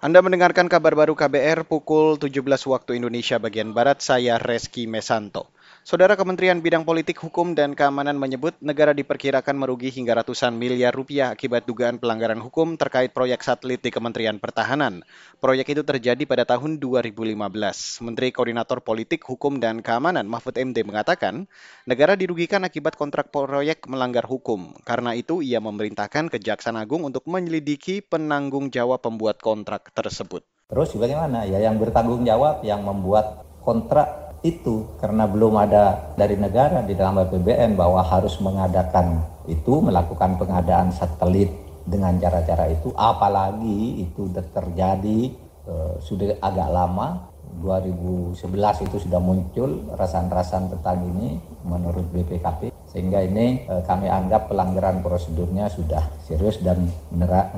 Anda mendengarkan kabar baru KBR pukul 17 waktu Indonesia bagian Barat, saya Reski Mesanto. Saudara Kementerian Bidang Politik, Hukum, dan Keamanan menyebut negara diperkirakan merugi hingga ratusan miliar rupiah akibat dugaan pelanggaran hukum terkait proyek satelit di Kementerian Pertahanan. Proyek itu terjadi pada tahun 2015. Menteri Koordinator Politik, Hukum, dan Keamanan Mahfud MD mengatakan, negara dirugikan akibat kontrak proyek melanggar hukum. Karena itu, ia memerintahkan Kejaksaan Agung untuk menyelidiki penanggung jawab pembuat kontrak tersebut. Terus bagaimana? Ya yang bertanggung jawab yang membuat kontrak itu karena belum ada dari negara di dalam APBN bahwa harus mengadakan itu melakukan pengadaan satelit dengan cara-cara itu. Apalagi itu terjadi eh, sudah agak lama 2011 itu sudah muncul rasan-rasan tentang ini menurut BPKP sehingga ini eh, kami anggap pelanggaran prosedurnya sudah serius dan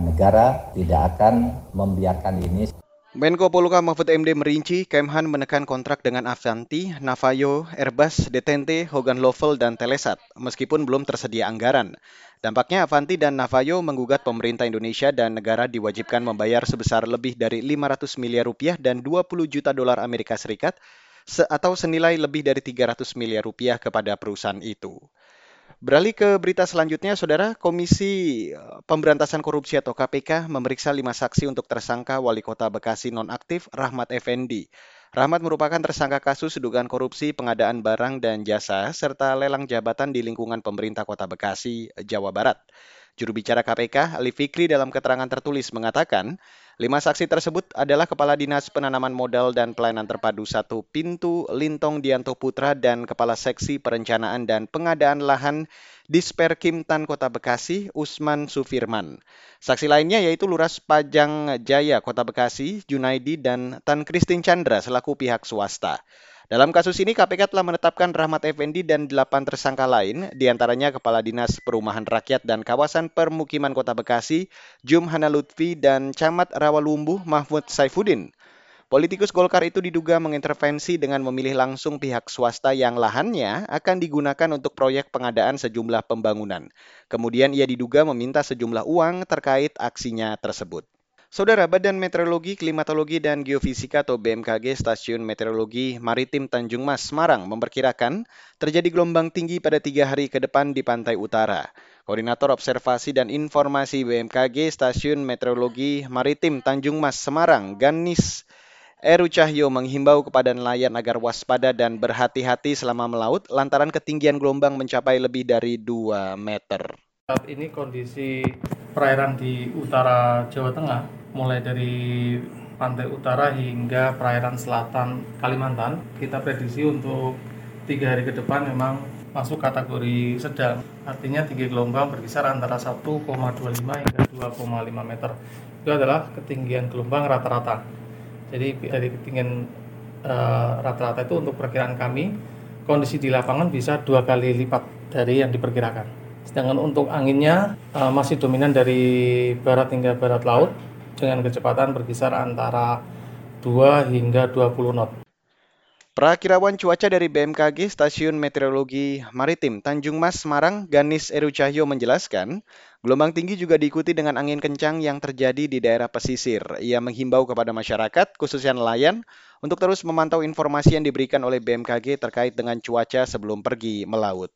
negara tidak akan membiarkan ini Menko Poluka Mahfud MD merinci Kemhan menekan kontrak dengan Avanti, Navajo, Airbus, Detente, Hogan Lovel, dan Telesat, meskipun belum tersedia anggaran. Dampaknya Avanti dan Navajo menggugat pemerintah Indonesia dan negara diwajibkan membayar sebesar lebih dari 500 miliar rupiah dan 20 juta dolar Amerika Serikat atau senilai lebih dari 300 miliar rupiah kepada perusahaan itu. Beralih ke berita selanjutnya, Saudara, Komisi eh, Pemberantasan Korupsi atau KPK memeriksa lima saksi untuk tersangka Wali Kota Bekasi nonaktif Rahmat Effendi. Rahmat merupakan tersangka kasus dugaan korupsi pengadaan barang dan jasa serta lelang jabatan di lingkungan pemerintah Kota Bekasi, Jawa Barat. Juru bicara KPK, Ali Fikri dalam keterangan tertulis mengatakan, Lima saksi tersebut adalah Kepala Dinas Penanaman Modal dan Pelayanan Terpadu Satu Pintu Lintong Dianto Putra dan Kepala Seksi Perencanaan dan Pengadaan Lahan Disperkim Tan Kota Bekasi Usman Sufirman. Saksi lainnya yaitu Luras Pajang Jaya Kota Bekasi Junaidi dan Tan Kristin Chandra selaku pihak swasta. Dalam kasus ini, KPK telah menetapkan Rahmat Effendi dan delapan tersangka lain, di antaranya Kepala Dinas Perumahan Rakyat dan Kawasan Permukiman Kota Bekasi, Jum Hana Lutfi, dan Camat Rawalumbuh Mahmud Saifuddin. Politikus Golkar itu diduga mengintervensi dengan memilih langsung pihak swasta yang lahannya akan digunakan untuk proyek pengadaan sejumlah pembangunan. Kemudian ia diduga meminta sejumlah uang terkait aksinya tersebut. Saudara Badan Meteorologi, Klimatologi, dan Geofisika atau BMKG Stasiun Meteorologi Maritim Tanjung Mas, Semarang memperkirakan terjadi gelombang tinggi pada tiga hari ke depan di pantai utara. Koordinator Observasi dan Informasi BMKG Stasiun Meteorologi Maritim Tanjung Mas, Semarang, Ganis Eru Cahyo menghimbau kepada nelayan agar waspada dan berhati-hati selama melaut lantaran ketinggian gelombang mencapai lebih dari 2 meter. Saat ini kondisi perairan di utara Jawa Tengah mulai dari pantai utara hingga perairan selatan Kalimantan. Kita prediksi untuk tiga hari ke depan memang masuk kategori sedang. Artinya tinggi gelombang berkisar antara 1,25 hingga 2,5 meter. Itu adalah ketinggian gelombang rata-rata. Jadi dari ketinggian eh, rata-rata uh, itu untuk perkiraan kami, kondisi di lapangan bisa dua kali lipat dari yang diperkirakan. Sedangkan untuk anginnya uh, masih dominan dari barat hingga barat laut dengan kecepatan berkisar antara 2 hingga 20 knot. Perakirawan cuaca dari BMKG Stasiun Meteorologi Maritim Tanjung Mas Semarang Ganis Eru Cahyo menjelaskan, gelombang tinggi juga diikuti dengan angin kencang yang terjadi di daerah pesisir. Ia menghimbau kepada masyarakat, khususnya nelayan, untuk terus memantau informasi yang diberikan oleh BMKG terkait dengan cuaca sebelum pergi melaut.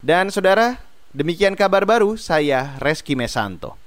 Dan saudara, demikian kabar baru saya Reski Mesanto.